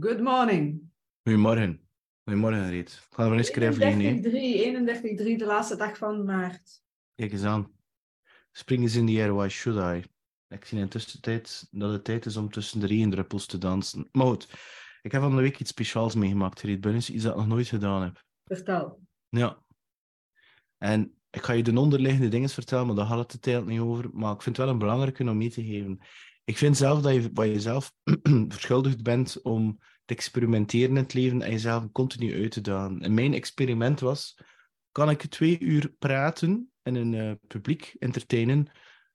Good morning. Goedemorgen. Goedemorgen, Reet. Ik ga er eens keer vliegen, 31, 31-3, de laatste dag van maart. Kijk eens aan. Spring is in the air, why should I? Ik zie intussen tijd dat het tijd is om tussen de regendruppels te dansen. Maar goed, ik heb van de week iets speciaals meegemaakt, Reet Bunnis, iets dat ik nog nooit gedaan heb. Vertel. Ja. En ik ga je de onderliggende dingen vertellen, maar daar gaat het de tijd niet over. Maar ik vind het wel een belangrijke om mee te geven. Ik vind zelf dat je bij jezelf verschuldigd bent om te experimenteren in het leven en jezelf continu uit te dagen. En mijn experiment was, kan ik twee uur praten en een uh, publiek entertainen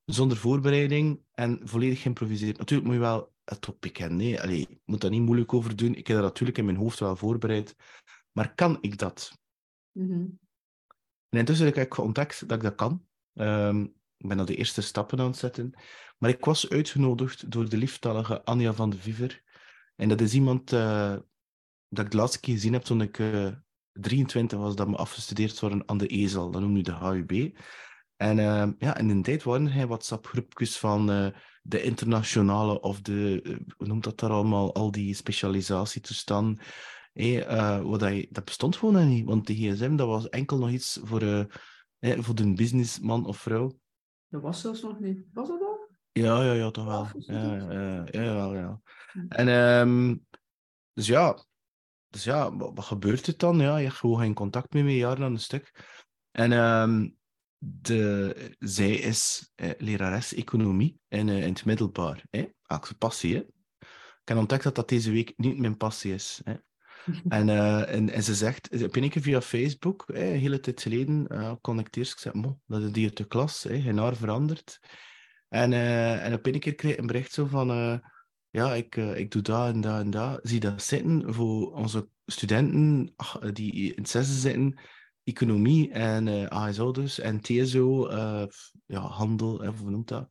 zonder voorbereiding en volledig geïmproviseerd. Natuurlijk moet je wel het topic kennen. Nee, Allee, je moet daar niet moeilijk over doen. Ik heb dat natuurlijk in mijn hoofd wel voorbereid. Maar kan ik dat? Mm -hmm. En intussen heb ik ontdekt dat ik dat kan. Um, ik ben al de eerste stappen aan het zetten. Maar ik was uitgenodigd door de lieftallige Anja van de Viver. En dat is iemand uh, dat ik de laatste keer gezien heb toen ik uh, 23 was, dat me afgestudeerd worden aan de EZAL. Dat noemt nu de HUB. En uh, ja, in een tijd waren er WhatsApp-groepjes van de internationale of de, hoe noemt dat daar allemaal, al die specialisatietoestanden. Hey, wat dat, dat bestond gewoon niet, want de gsm dat was enkel nog iets voor, hey, voor de businessman of vrouw. Dat was zelfs nog niet. Was dat al? Ja, ja, ja, toch wel. Ja, ja, ja, ja, ja. En um, dus ja, dus ja, wat, wat, gebeurt er dan? Ja, je hebt gewoon geen contact meer met jaren aan een stuk. En um, de, zij is eh, lerares economie in, uh, in het middelbaar. Hè? Elke passie, hè? Ik heb ontdekt dat dat deze week niet mijn passie is. Hè? en, uh, en, en, ze zegt, op een keer via Facebook, een hele tijd geleden, uh, connecteer ik zeg, mo, dat is die de klas, hè, geen haar veranderd. En, uh, en op een keer kreeg ik een bericht zo van, ja, ik, ik doe dat en dat en dat. Zie dat zitten voor onze studenten ach, die in het zitten, economie en ASO dus, en TSO, ja, handel, hè, hoe noemt dat?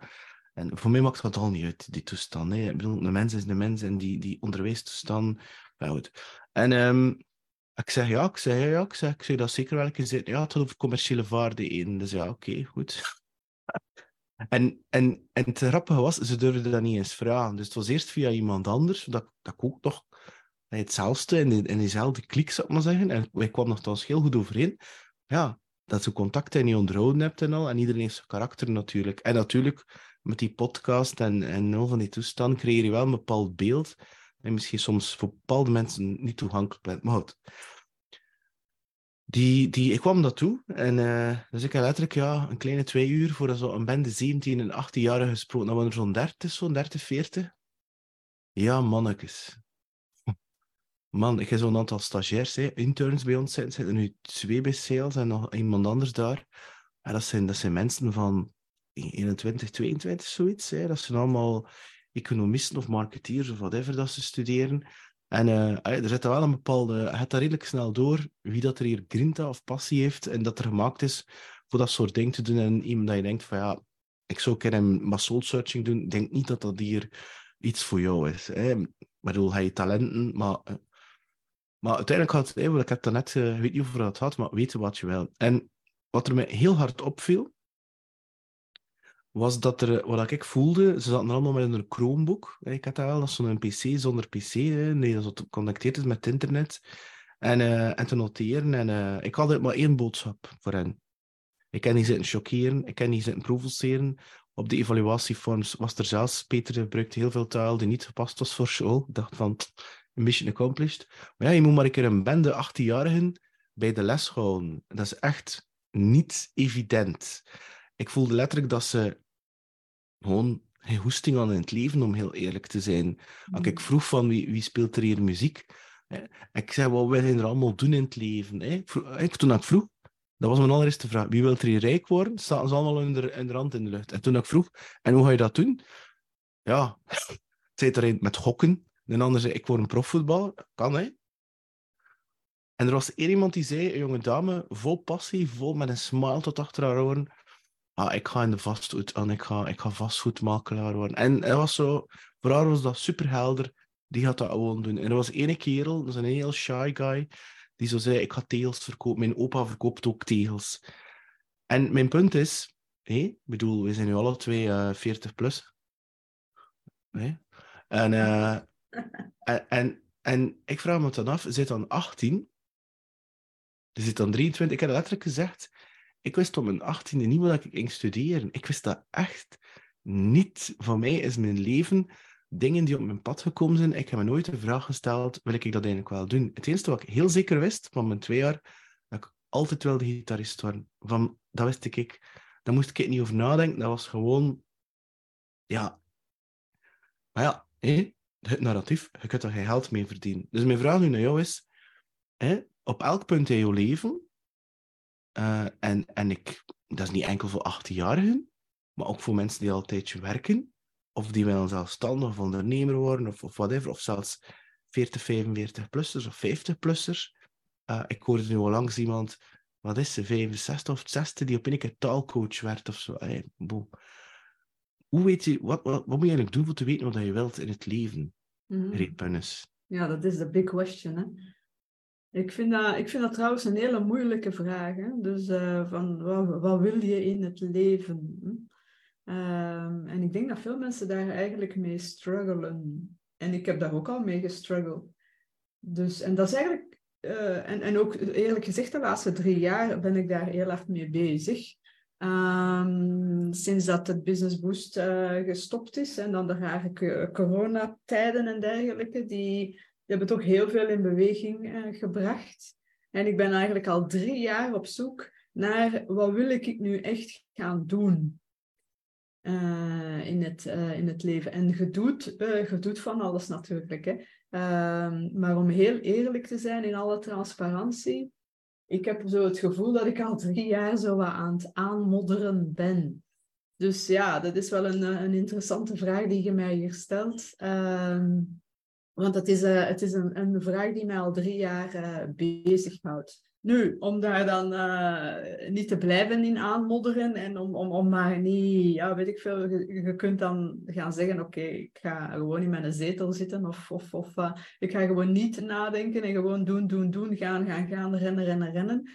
En voor mij maakt dat al niet uit, die toestand. Ik bedoel, de mens is de mens en die, die onderwijstoestand, goed. En um, ik zeg ja, ik zeg ja, ik zeg, ik zeg dat zeker wel eens Ja, het gaat over commerciële vaardigheden. Dus ja, oké, goed. en, en, en het grappige was, ze durfden dat niet eens vragen. Dus het was eerst via iemand anders, dat, dat ik ook toch hetzelfde in, in diezelfde klik, zou ik maar zeggen. En wij kwamen nogthans heel goed overeen. Ja, dat ze contacten niet onderhouden hebt en al. En iedereen heeft zijn karakter natuurlijk. En natuurlijk, met die podcast en, en al van die toestand creëer je wel een bepaald beeld en misschien soms voor bepaalde mensen niet toegankelijk bent. Maar goed. Die, die, ik kwam daartoe en dus ik heb letterlijk ja, een kleine twee uur voor zo een bende 17 en 18 jaar gesproken. Dan waren er zo'n 30, zo'n 30, 40. Ja, mannetjes. Man, ik heb zo'n aantal stagiairs, hè, interns bij ons zitten. zitten nu twee bij sales en nog iemand anders daar. En dat zijn, dat zijn mensen van 21, 22, zoiets. Hè. Dat zijn allemaal economisten of marketeers of whatever dat ze studeren. En uh, er zit wel een bepaalde... Gaat daar redelijk snel door wie dat er hier grinta of passie heeft en dat er gemaakt is voor dat soort dingen te doen. En iemand dat je denkt van ja, ik zou keer een soul searching doen. Denk niet dat dat hier iets voor jou is. Hè. Ik bedoel, hij talenten, maar... Uh, maar uiteindelijk gaat het, ik heb het net, uh, weet niet of het had, maar weten wat je wil. En wat er me heel hard opviel, was dat er, wat ik voelde, ze zaten allemaal met een Chromebook. Ik had dat wel, dat zo'n PC zonder PC, hè, nee, dat geconnecteerd is met het internet. En, uh, en te noteren. En ik had maar één boodschap voor hen. Ik kan niet zitten chockeren, ik kan niet zitten provoceren. Op de evaluatieforms was er zelfs, Peter gebruikte heel veel taal die niet gepast was voor school. Ik dacht van, mission accomplished. Maar ja, je moet maar een keer een bende 18-jarigen bij de les houden. Dat is echt niet evident. Ik voelde letterlijk dat ze gewoon geen hoesting aan in het leven, om heel eerlijk te zijn. Als ik vroeg van wie, wie speelt er hier muziek, hè? ik zei, wat wil je er allemaal doen in het leven? Hè? Toen ik vroeg, dat was mijn allereerste vraag, wie wil er hier rijk worden? Staat ze allemaal in de, in de rand in de lucht. En toen ik vroeg, en hoe ga je dat doen? Ja, zei er een met gokken. De ander zei, ik word een profvoetballer. Kan, hè? En er was één iemand die zei, een jonge dame, vol passie, vol met een smile tot achter haar oren ah, ik ga in de vastgoed en ik ga, ik ga vastgoedmakelaar worden. En hij was zo, voor haar was dat super helder. Die gaat dat gewoon doen. En er was ene kerel, dat is een heel shy guy, die zo zei, ik ga tegels verkopen. Mijn opa verkoopt ook tegels. En mijn punt is, hé, ik bedoel, we zijn nu alle twee uh, 40 plus. Hey? En, uh, en, en, En ik vraag me dan af, zit dan 18? Je zit dan 23. Ik heb letterlijk gezegd, ik wist op mijn 18e niet dat ik ging studeren. Ik wist dat echt niet. Van mij is mijn leven dingen die op mijn pad gekomen zijn. Ik heb me nooit de vraag gesteld, wil ik dat eigenlijk wel doen? Het enige wat ik heel zeker wist van mijn twee jaar, dat ik altijd wilde gitarist worden. Van, dat wist ik. Daar moest ik niet over nadenken. Dat was gewoon... Ja. Maar ja, het narratief, je kunt er geen geld mee verdienen. Dus mijn vraag nu naar jou is, op elk punt in je leven, uh, en, en ik, dat is niet enkel voor 18-jarigen, maar ook voor mensen die al een tijdje werken, of die willen zelfstandig of ondernemer worden, of, of whatever, of zelfs 40, 45-plussers of 50-plussers. Uh, ik hoorde nu al langs iemand, wat is ze, 65 of 60, die op een keer taalcoach werd of zo. Hey, Hoe weet je, wat, wat, wat, moet je eigenlijk doen om te weten wat je wilt in het leven, mm -hmm. Ja, dat is de big question. Hè? Ik vind, dat, ik vind dat trouwens een hele moeilijke vraag. Hè? Dus uh, van, wat, wil je in het leven? Um, en ik denk dat veel mensen daar eigenlijk mee struggelen. En ik heb daar ook al mee gestruggeld. Dus, en dat is eigenlijk, uh, en, en ook eerlijk gezegd, de laatste drie jaar ben ik daar heel erg mee bezig. Um, sinds dat het Business Boost uh, gestopt is en dan de rare coronatijden en dergelijke, die hebben toch heel veel in beweging uh, gebracht. En ik ben eigenlijk al drie jaar op zoek naar wat wil ik nu echt gaan doen. Uh, in, het, uh, in het leven. En je doet, uh, je van alles natuurlijk. Hè. Ehm, maar om heel eerlijk te zijn in alle transparantie, ik heb zo het gevoel dat ik al drie jaar zo wat aan het aanmodderen ben. Dus ja, dat is wel een, een interessante vraag die je mij hier stelt. Ehm, want het is, het is een, een vraag die mij al drie jaar bezighoudt. Nu, om daar dan uh, niet te blijven in aanmodderen en om, om, om maar niet, ja, weet ik veel, je, kunt dan gaan zeggen, oké, ik ga gewoon in mijn zetel zitten of, of, of uh, ik ga gewoon niet nadenken en gewoon doen, doen, doen, gaan, gaan, gaan, rennen, rennen, rennen.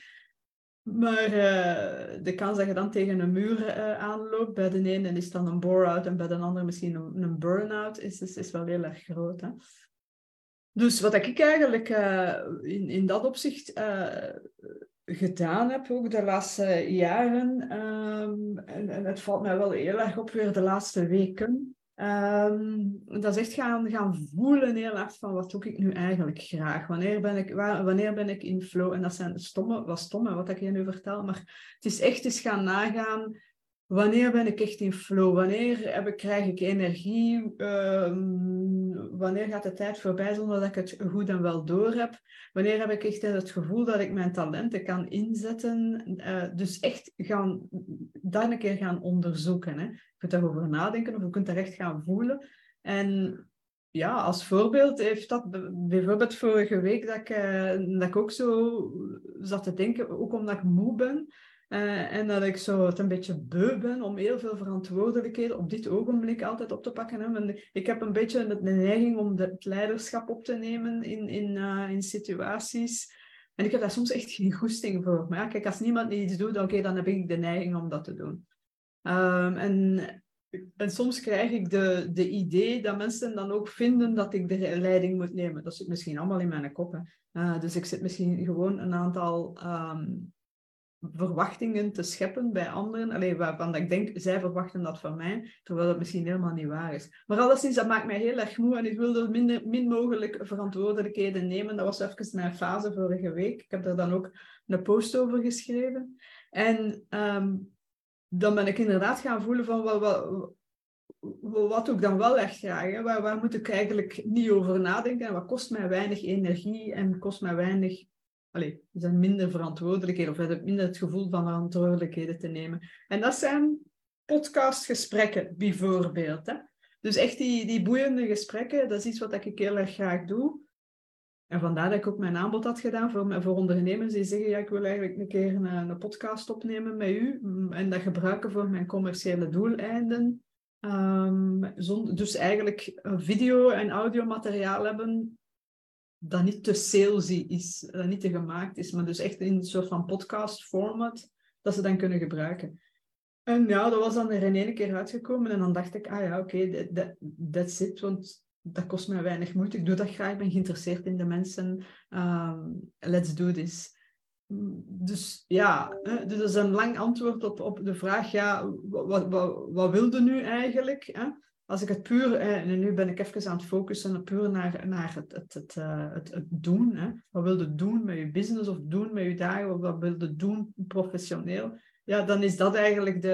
Maar uh, de kans dat je dan tegen een muur aanloopt, bij de ene is dan een bore-out en bij de andere misschien een, een burn-out, is, is, is wel heel erg groot. Hè? Dus wat ik eigenlijk uh, in, in dat opzicht gedaan heb, ook de laatste jaren, um, en, en, het valt mij wel heel erg op weer de laatste weken, um, dat is echt gaan, gaan voelen heel erg van wat doe ik nu eigenlijk graag? Wanneer ben ik, wanneer ben ik in flow? En dat zijn stomme, wat stomme wat ik je nu vertel, maar het is echt eens gaan nagaan wanneer ben ik echt in flow? Wanneer heb ik, krijg ik energie? Um, wanneer gaat de tijd voorbij zonder dat ik het goed en wel door heb? Wanneer heb ik echt het gevoel dat ik mijn talenten kan inzetten? Uh, dus echt gaan, daar een keer gaan onderzoeken. Hè? Je kunt daarover nadenken of je kunt daar echt gaan voelen. En ja, als voorbeeld heeft dat bijvoorbeeld vorige week dat ik, uh, dat ik ook zo zat te denken, ook omdat ik moe ben. Uh, en dat ik zo het een beetje beu ben om heel veel verantwoordelijkheden op dit ogenblik altijd op te pakken. Hè. Ik heb een beetje de neiging om het leiderschap op te nemen in, in, uh, in situaties. En ik heb daar soms echt geen goesting voor. Maar kijk, als niemand iets doet, oké, dan heb ik de neiging om dat te doen. Um, en, soms krijg ik de, de idee dat mensen dan ook vinden dat ik de leiding moet nemen. Dat zit misschien allemaal in mijn kop. Uh, dus ik zit misschien gewoon een aantal um, verwachtingen te scheppen bij anderen, alleen waarvan ik denk, zij verwachten dat van mij, terwijl dat misschien helemaal niet waar is. Maar alleszins, dat maakt mij heel erg moe en ik wilde minder, min mogelijk verantwoordelijkheden nemen. Dat was even mijn fase vorige week. Ik heb daar dan ook een post over geschreven. En um, dan ben ik inderdaad gaan voelen van, wat, wat, doe ik dan wel echt graag? Waar, waar moet ik eigenlijk niet over nadenken? En wat kost mij weinig energie en kost mij weinig Allee, zijn minder verantwoordelijkheden of hebben minder het gevoel van verantwoordelijkheden te nemen. En dat zijn podcastgesprekken bijvoorbeeld. Hè? Dus echt die, die boeiende gesprekken, dat is iets wat ik heel erg graag doe. En vandaar dat ik ook mijn aanbod had gedaan voor, voor ondernemers die zeggen, ja, ik wil eigenlijk een keer een, een podcast opnemen met u mm, en dat gebruiken voor mijn commerciële doeleinden. Um, dus eigenlijk video- en audiomateriaal hebben dat niet te salesy is, dat niet te gemaakt is, maar dus echt in een soort van podcast format dat ze dan kunnen gebruiken. En ja, dat was dan er in één keer uitgekomen en dan dacht ik, ah ja, oké, that, that's it. Want dat kost mij weinig moeite. Ik doe dat graag, ik ben geïnteresseerd in de mensen. Ehm, let's do this. Dus ja, dus dat is een lang antwoord op, op de vraag, ja, wat, wat, wat wilde nu eigenlijk? Hè? Als ik het puur, en nu ben ik even aan het focussen puur naar, naar het, het, het, eh, het, het doen. Hè? Wat wilde doen met je business of doen met je dagen? Wat wilde doen professioneel? Ja, dan is dat eigenlijk de,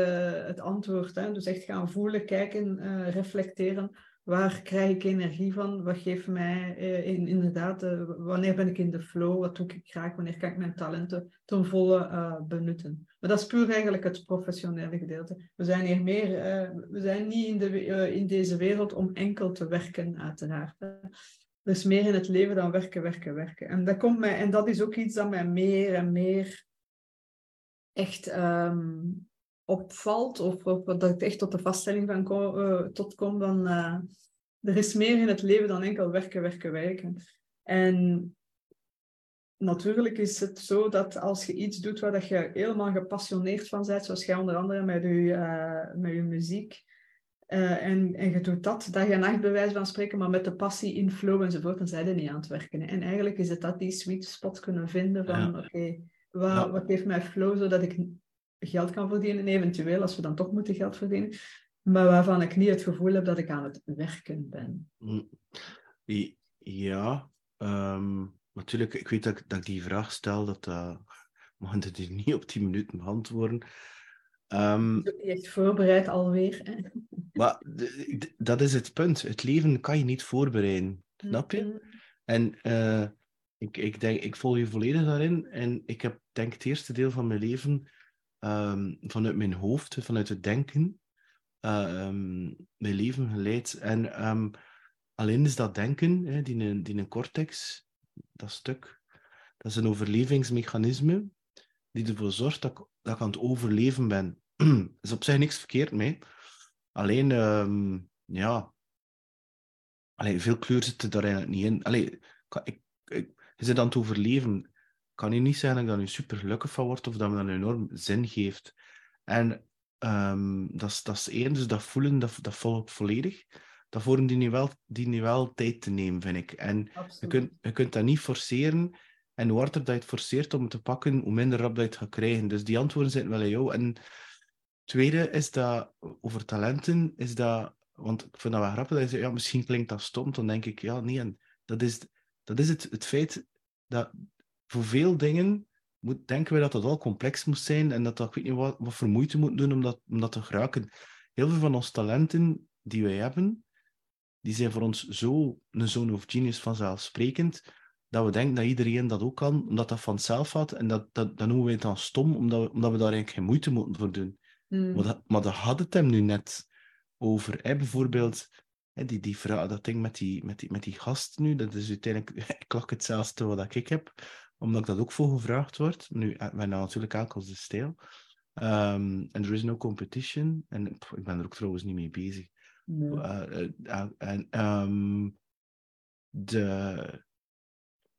het antwoord. Hè? Dus echt gaan voelen, kijken, uh, reflecteren. Waar krijg ik energie van? Wat geeft mij uh, in, inderdaad, uh, wanneer ben ik in de flow? Wat doe ik graag? Wanneer kan ik mijn talenten ten volle benutten? Maar dat is puur eigenlijk het professionele gedeelte. We zijn hier meer, we zijn niet in, de, in deze wereld om enkel te werken, uiteraard. Dus meer in het leven dan werken, werken, werken. En dat, komt mij, en dat is ook iets dat mij meer en meer echt um, opvalt, of, of, dat ik echt tot de vaststelling van kom, uh, tot kom, dan uh, er is meer in het leven dan enkel werken, werken, werken. En natuurlijk is het zo dat als je iets doet waar dat je helemaal gepassioneerd van bent, zoals jij onder andere met je, uh, met je muziek, en, en je doet dat, dat je nacht bij wijze van spreken, maar met de passie in flow enzovoort, dan zijn er niet aan het werken. En eigenlijk is het dat die sweet spot kunnen vinden van, ja. oké, okay, wat, ja. wat geeft mij flow, zodat ik geld kan verdienen, eventueel, als we dan toch moeten geld verdienen, maar waarvan ik niet het gevoel heb dat ik aan het werken ben. Mm. Ja, um, natuurlijk, ik weet dat ik, dat ik die vraag stel, dat uh, mag het niet op 10 minuten beantwoorden. Um, je echt voorbereid alweer. Hè? Maar dat is het punt. Het leven kan je niet voorbereiden. Snap je? Mm-hmm. En uh, ik, ik, denk, ik volg je volledig daarin. En ik heb, denk het eerste deel van mijn leven um, vanuit mijn hoofd, vanuit het denken, uh, um, mijn leven geleid. En um, alleen is dat denken, hè, die, die een cortex, dat stuk, dat is een overlevingsmechanisme die ervoor zorgt dat ik, dat ik aan het overleven ben. er is op zich niks verkeerd mee. Alleen, ja, Allee, veel kleur zit er eigenlijk niet in. Allee, ik, ik, zit aan het overleven kan je niet zeggen dat ik daar nu super gelukkig van word of dat me dat enorm zin geeft. En um, dat, is, dat is één, dus dat voelen, dat, dat volg ik volledig. Daarvoor die nu wel, die nu wel tijd te nemen, vind ik. En je kunt, je kunt dat niet forceren. En hoe harder dat je het forceert om het te pakken, hoe minder rap dat je het gaat krijgen. Dus die antwoorden zitten wel in jou. En tweede is dat, over talenten, is dat... Want ik vind dat wel grappig, dat je zegt, ja, misschien klinkt dat stom. Dan denk ik, ja, nee. En dat is, dat is het, het feit dat voor veel dingen moet, denken we dat dat al complex moet zijn en dat dat, ik weet niet wat, wat voor moeite moet doen om dat, om dat te geraken. Heel veel van onze talenten die wij hebben, die zijn voor ons zo een zone of genius vanzelfsprekend, dat we denken dat iedereen dat ook kan, omdat dat vanzelf had. En dat, dat, dan noemen we het dan stom, omdat we, omdat we daar eigenlijk geen moeite moeten voor doen. Mm. Maar, dat, maar dat had het hem nu net over. Hè? Bijvoorbeeld, hè, die, die vraag, dat ding met die, met, die, met die gast nu, dat is uiteindelijk ik hetzelfde wat ik heb omdat ik dat ook voor gevraagd word. Nu, wij nou natuurlijk elk als de stijl. Um, en er is no competition. En pff, ik ben er ook trouwens niet mee bezig. Nee. Uh, uh, en, um, de,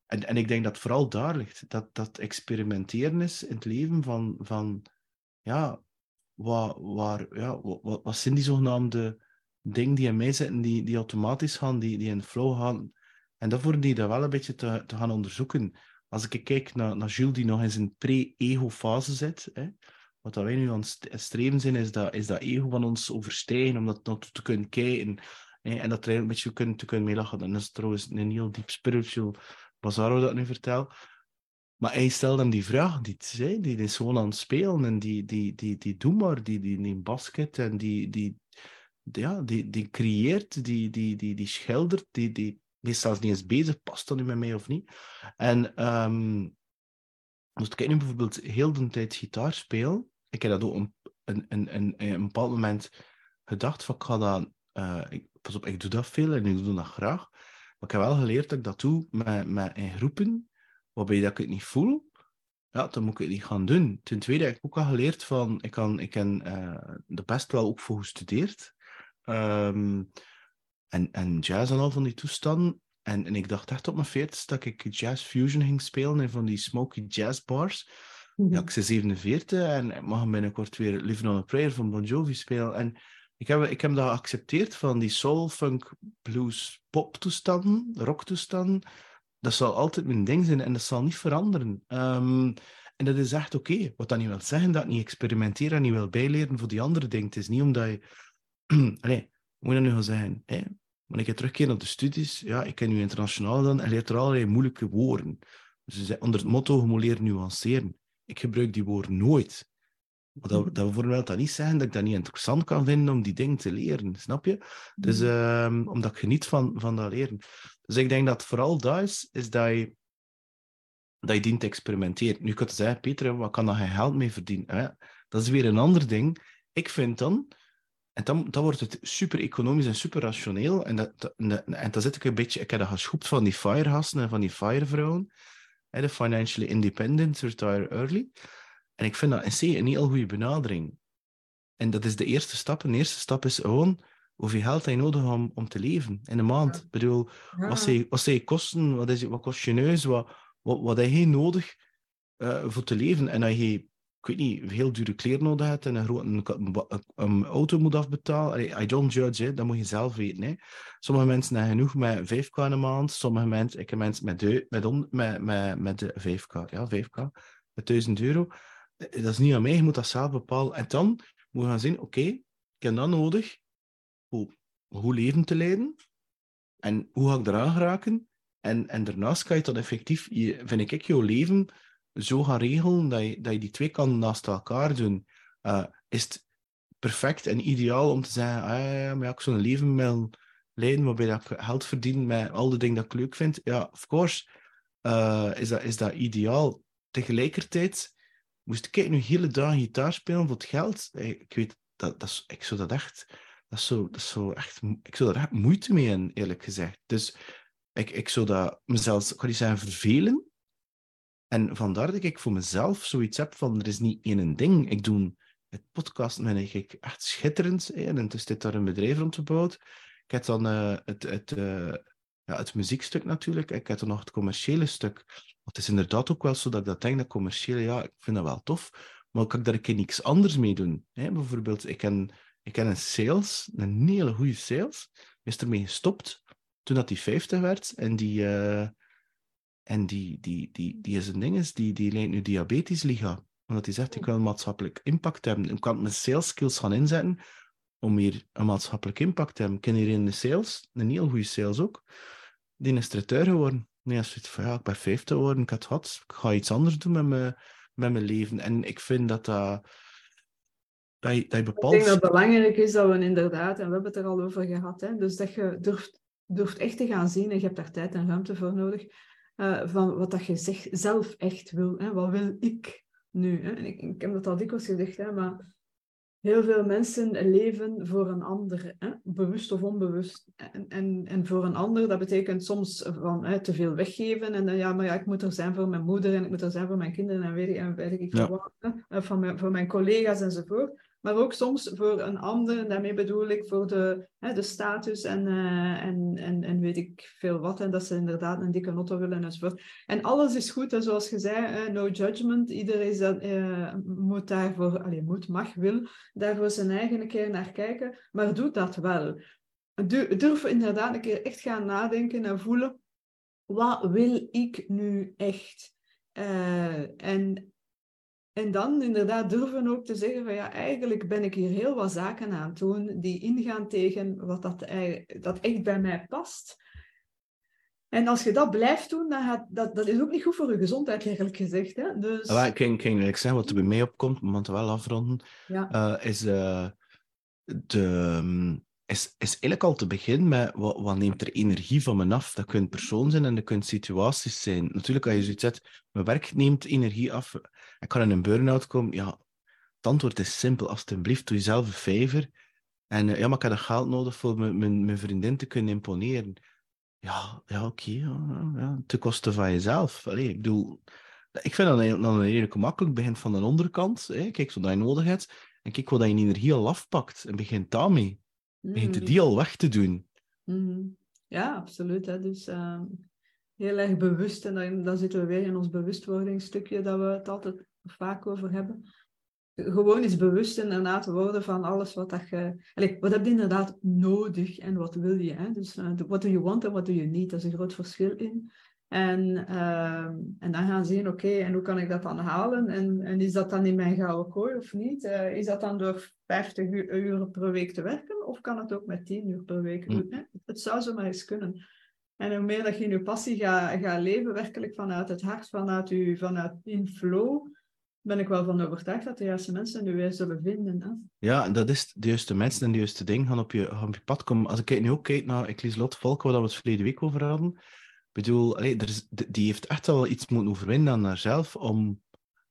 en, en ik denk dat vooral daar ligt. Dat, dat experimenteren is in het leven van, van ja, waar, waar, ja, wat, wat zijn die zogenaamde dingen die in mij zitten, die, die automatisch gaan, die, die in flow gaan. En daarvoor die dat wel een beetje te, te gaan onderzoeken als ik kijk naar, naar Jules, die nog in zijn pre-ego-fase zit, hè, wat dat wij nu aan het streven zijn, is dat, is dat ego van ons overstijgen, om dat nog te kunnen kijken hè, en dat er een beetje kunnen, te kunnen meelachen. En dat is trouwens een heel diep spiritual Bazaro dat nu vertel. Maar hij stelt hem die vraag niet. Die is gewoon aan het spelen en die, die, die, die doet maar, die, die neemt basket en die, die, ja, die, die creëert, die, die, die, die schildert, die, die, zelfs niet eens bezig, past dat nu met mij of niet? En um, moest ik nu bijvoorbeeld heel de tijd gitaar spelen, ik heb dat ook een, een, een, een, een bepaald moment gedacht van ik ga dat, ik, pas op, ik doe dat veel en ik doe dat graag, maar ik heb wel geleerd dat ik dat doe met, met in groepen, waarbij dat ik het niet voel, ja, dan moet ik het niet gaan doen. Ten tweede heb ik ook al geleerd van, ik, kan, ik heb uh, de best wel ook voor gestudeerd. Um, en, en jazz en al van die toestanden. En, en ik dacht echt op mijn veertigste dat ik jazz fusion ging spelen in van die smoky jazz bars. Mhm. Ja, ik ben 47 en ik mag binnenkort weer Living on a Prayer van Bon Jovi spelen. En ik heb, ik heb dat geaccepteerd van die soul, funk, blues, pop toestanden, rock toestanden. Dat zal altijd mijn ding zijn en dat zal niet veranderen. Ehm, en dat is echt oké. Wat dat niet wil zeggen dat niet experimenteer en niet wil bijleren voor die andere dingen. Het is niet omdat je... Allee, moet je dat nu gaan zeggen? Hè? Wanneer ik terugkeer naar de studies, ja, ik ken nu internationaal dan en leert er allerlei moeilijke woorden. Dus onder het motto, je moet leren nuanceren. Ik gebruik die woorden nooit. Maar dat, dat bijvoorbeeld dat niet zeggen dat ik dat niet interessant kan vinden om die dingen te leren, snap je? Dus um, omdat ik geniet van, van dat leren. Dus ik denk dat vooral dat is, is dat je, dat je dient te experimenteren. Nu kan je zeggen, Peter, wat kan daar geen geld mee verdienen? Dat is weer een ander ding. Ik vind dan, en dan, dan wordt het super economisch en super rationeel. En, dat, en, en dan zit ik een beetje, ik heb dat geschoept van die firegasten en van die firevrouwen. De financially independent, retire early. En ik vind dat in C een heel goede benadering. En dat is de eerste stap. De eerste stap is gewoon hoeveel geld heb je nodig om, om te leven in een maand. Ik bedoel, wat, zijn, wat zijn kosten? Wat, is, wat kost je neus? Wat, wat, wat heb je nodig uh, voor te leven? En als je, ik weet niet, heel dure kleren nodig hebt en een, grote, een, auto moet afbetalen, I don't judge, hè, dat moet je zelf weten. Hè. Sommige mensen hebben genoeg met 5k in een maand, sommige mensen, ik heb mensen met, met, on, met, met, met de 5k, ja, 5k, met 1000 euro. Dat is niet aan mij, je moet dat zelf bepalen. En dan moet je gaan zien, oké, okay, ik heb dat nodig hoe, hoe leven te leiden en hoe ga ik eraan geraken. En, en daarnaast kan je dat effectief, je, vind ik, jouw leven zo gaan regelen dat je, dat je die twee kan naast elkaar doen. Uh, is het perfect en ideaal om te zeggen, ah, ja, maar ja, ik zo'n leven wil leiden waarbij ik geld verdien met al de dingen dat ik leuk vind. Ja, of course, uh, is, dat, is dat ideaal. Tegelijkertijd moest ik nu hele dagen gitaar spelen voor het geld. Ik weet, dat, dat ik zou dat echt, dat is zo, dat is zo echt, ik zou daar echt moeite mee hebben, eerlijk gezegd. Dus ik, ik zou dat mezelf, kan vervelen. En vandaar dat ik voor mezelf zoiets heb van, er is niet één ding. Ik doe het podcast, vind ik echt schitterend. En is dit daar een bedrijf rondgebouwd. Ik heb dan uh, het, het, uh, ja, het muziekstuk natuurlijk. Ik heb dan nog het commerciële stuk. Het is inderdaad ook wel zo dat ik dat denk, dat commerciële, ja, ik vind dat wel tof. Maar kan ik daar een keer niks anders mee doen? Hè? Bijvoorbeeld, ik ken, ik ken een sales, een hele goede sales. Is ermee gestopt toen dat die 50 werd. En die, uh, en die, die, die, die is een ding, is, die, die leidt nu Diabetes Liga. Omdat hij zegt, ik wil een maatschappelijk impact hebben. Ik kan mijn sales skills gaan inzetten om hier een maatschappelijk impact te hebben. Ik ken hier in de sales, een heel goede sales ook. Die is traiteur geworden. Nee, als het van ja, ik ben 50 geworden, ik had wat, ik ga iets anders doen met mijn, met mijn leven. En ik vind dat dat. Dat je, dat je bepaalt... Ik denk dat het belangrijk is dat we inderdaad, en we hebben het er al over gehad, hè, dus dat je durft, durft echt te gaan zien, en je hebt daar tijd en ruimte voor nodig, uh, van wat dat je zeg, zelf echt wil. Hè. Wat wil ik nu? Hè? En ik, ik heb dat al dikwijls gezegd, hè, maar heel veel mensen leven voor een ander, hè? bewust of onbewust. En, en, en voor een ander, dat betekent soms van hè, te veel weggeven. En dan ja, maar ja, ik moet er zijn voor mijn moeder en ik moet er zijn voor mijn kinderen en weet ik, en weet ik ja. wat, hè? Van mijn, voor mijn collega's enzovoort maar ook soms voor een ander. Daarmee bedoel ik voor de, hè, de status en, uh, en, en, en weet ik veel wat. En dat ze inderdaad een dikke notto willen enzovoort. En alles is goed, en zoals je zei, no judgment. Iedereen uh, moet daarvoor, allez, moet, mag, wil, daarvoor zijn eigen keer naar kijken. Maar doe dat wel. Durf inderdaad een keer echt gaan nadenken en voelen. Wat wil ik nu echt? en en dan inderdaad durven ook te zeggen van ja, eigenlijk ben ik hier heel wat zaken aan het doen die ingaan tegen wat dat, dat echt bij mij past. En als je dat blijft doen, dan gaat, dat, dat is ook niet goed voor je gezondheid, eigenlijk gezegd. Hè? Dus... Ja, ik ging, ik zeggen, wat er bij mij opkomt, om het wel afronden, ja. uh, is uh, de, um, is, is eigenlijk al te beginnen met wat, wat neemt er energie van me af. Dat kunnen persoon zijn en dat kunnen situaties zijn. Natuurlijk, als je zoiets zegt, mijn werk neemt energie af, ik kan in een burn-out komen. Ja, het antwoord is simpel. Alsjeblieft, doe jezelf een favor. En uh, ja, maar ik heb dat geld nodig voor mijn, mijn, mijn vriendin te kunnen imponeren. Ja, ja oké. Okay, ja, ja, ten koste van jezelf. Allee, ik bedoel, ik vind dat dan een redelijk gemakkelijk. Begin van de onderkant. Hè. Kijk, wat je nodig hebt. En kijk wat je energie al afpakt. En begint daarmee begint mm. die al weg te doen. Mm. Ja, absoluut. Hè. Dus uh, heel erg bewust. En dan, dan zitten we weer in ons bewustwordingsstukje dat we het altijd vaak over hebben. gewoon eens bewust inderdaad worden van alles wat dat je... Allez, wat heb je inderdaad nodig en wat wil je? Hè? Dus uh, what do you want en what do you need? Dat is een groot verschil in. En, ehm, en dan gaan zien, oké, en hoe kan ik dat dan halen? En, en is dat dan in mijn gouden kooi of niet? Uh, is dat dan door 50 uur per week te werken? Of kan het ook met 10 uur per week? Mm. Het zou zomaar eens kunnen. En hoe meer dat je in je passie gaat, gaat leven, werkelijk vanuit het hart, vanuit, je, vanuit in flow, ben ik wel van overtuigd dat de juiste mensen nu weer zullen vinden. Ja, dat is de juiste mensen en de juiste dingen gaan op je, op je pad komen. Als ik nu ook kijk naar Lot Volk, waar we het verleden week over hadden, ik bedoel, er is, die heeft echt wel iets moeten overwinnen aan haarzelf om,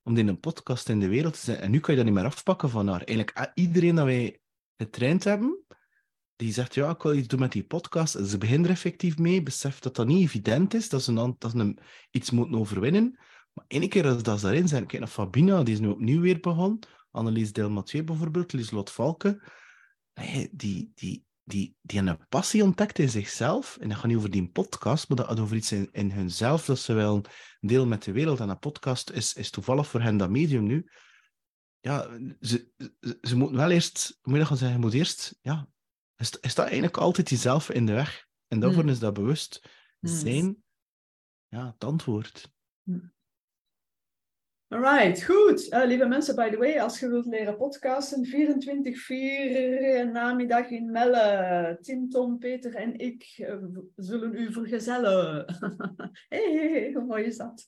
om in een podcast in de wereld te zijn. En nu kan je dat niet meer afpakken van haar. Eigenlijk iedereen dat wij getraind hebben, die zegt, ja, ik wil iets doen met die podcast. Ze begint er effectief mee, beseft dat dat niet evident is, dat ze, dan, dat ze iets moeten overwinnen. Maar één keer als dat ze daarin zijn, kijk naar Fabina, die is nu opnieuw weer begonnen. Annelies Delmathieu bijvoorbeeld, Lieslot Valken. Nee, die, die, die, die een passie ontdekt in zichzelf. En dat gaat niet over die podcast, maar dat gaat over iets in, in hunzelf, dat ze wel deel met de wereld. En een podcast is, is toevallig voor hen dat medium nu. Ja, ze, ze, ze moeten wel eerst, moet je gaan zeggen, je moet eerst, ja, is, is dat eigenlijk altijd jezelf in de weg. En daarvoor mm. is dat bewust mm. zijn, ja, het antwoord. Mm. Alright, goed. Uh, lieve mensen, by the way, als je wilt leren podcasten, 24-4 namiddag in Melle. Tim, Tom, Peter en ik uh, zullen u vergezellen. hey, hey, hoe mooi is dat?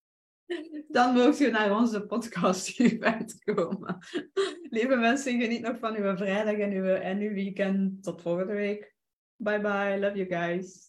Dan mocht je naar onze podcast event komen. Lieve mensen, geniet nog van uw vrijdag en uw, en uw weekend. Tot volgende week. Bye bye. Love you guys.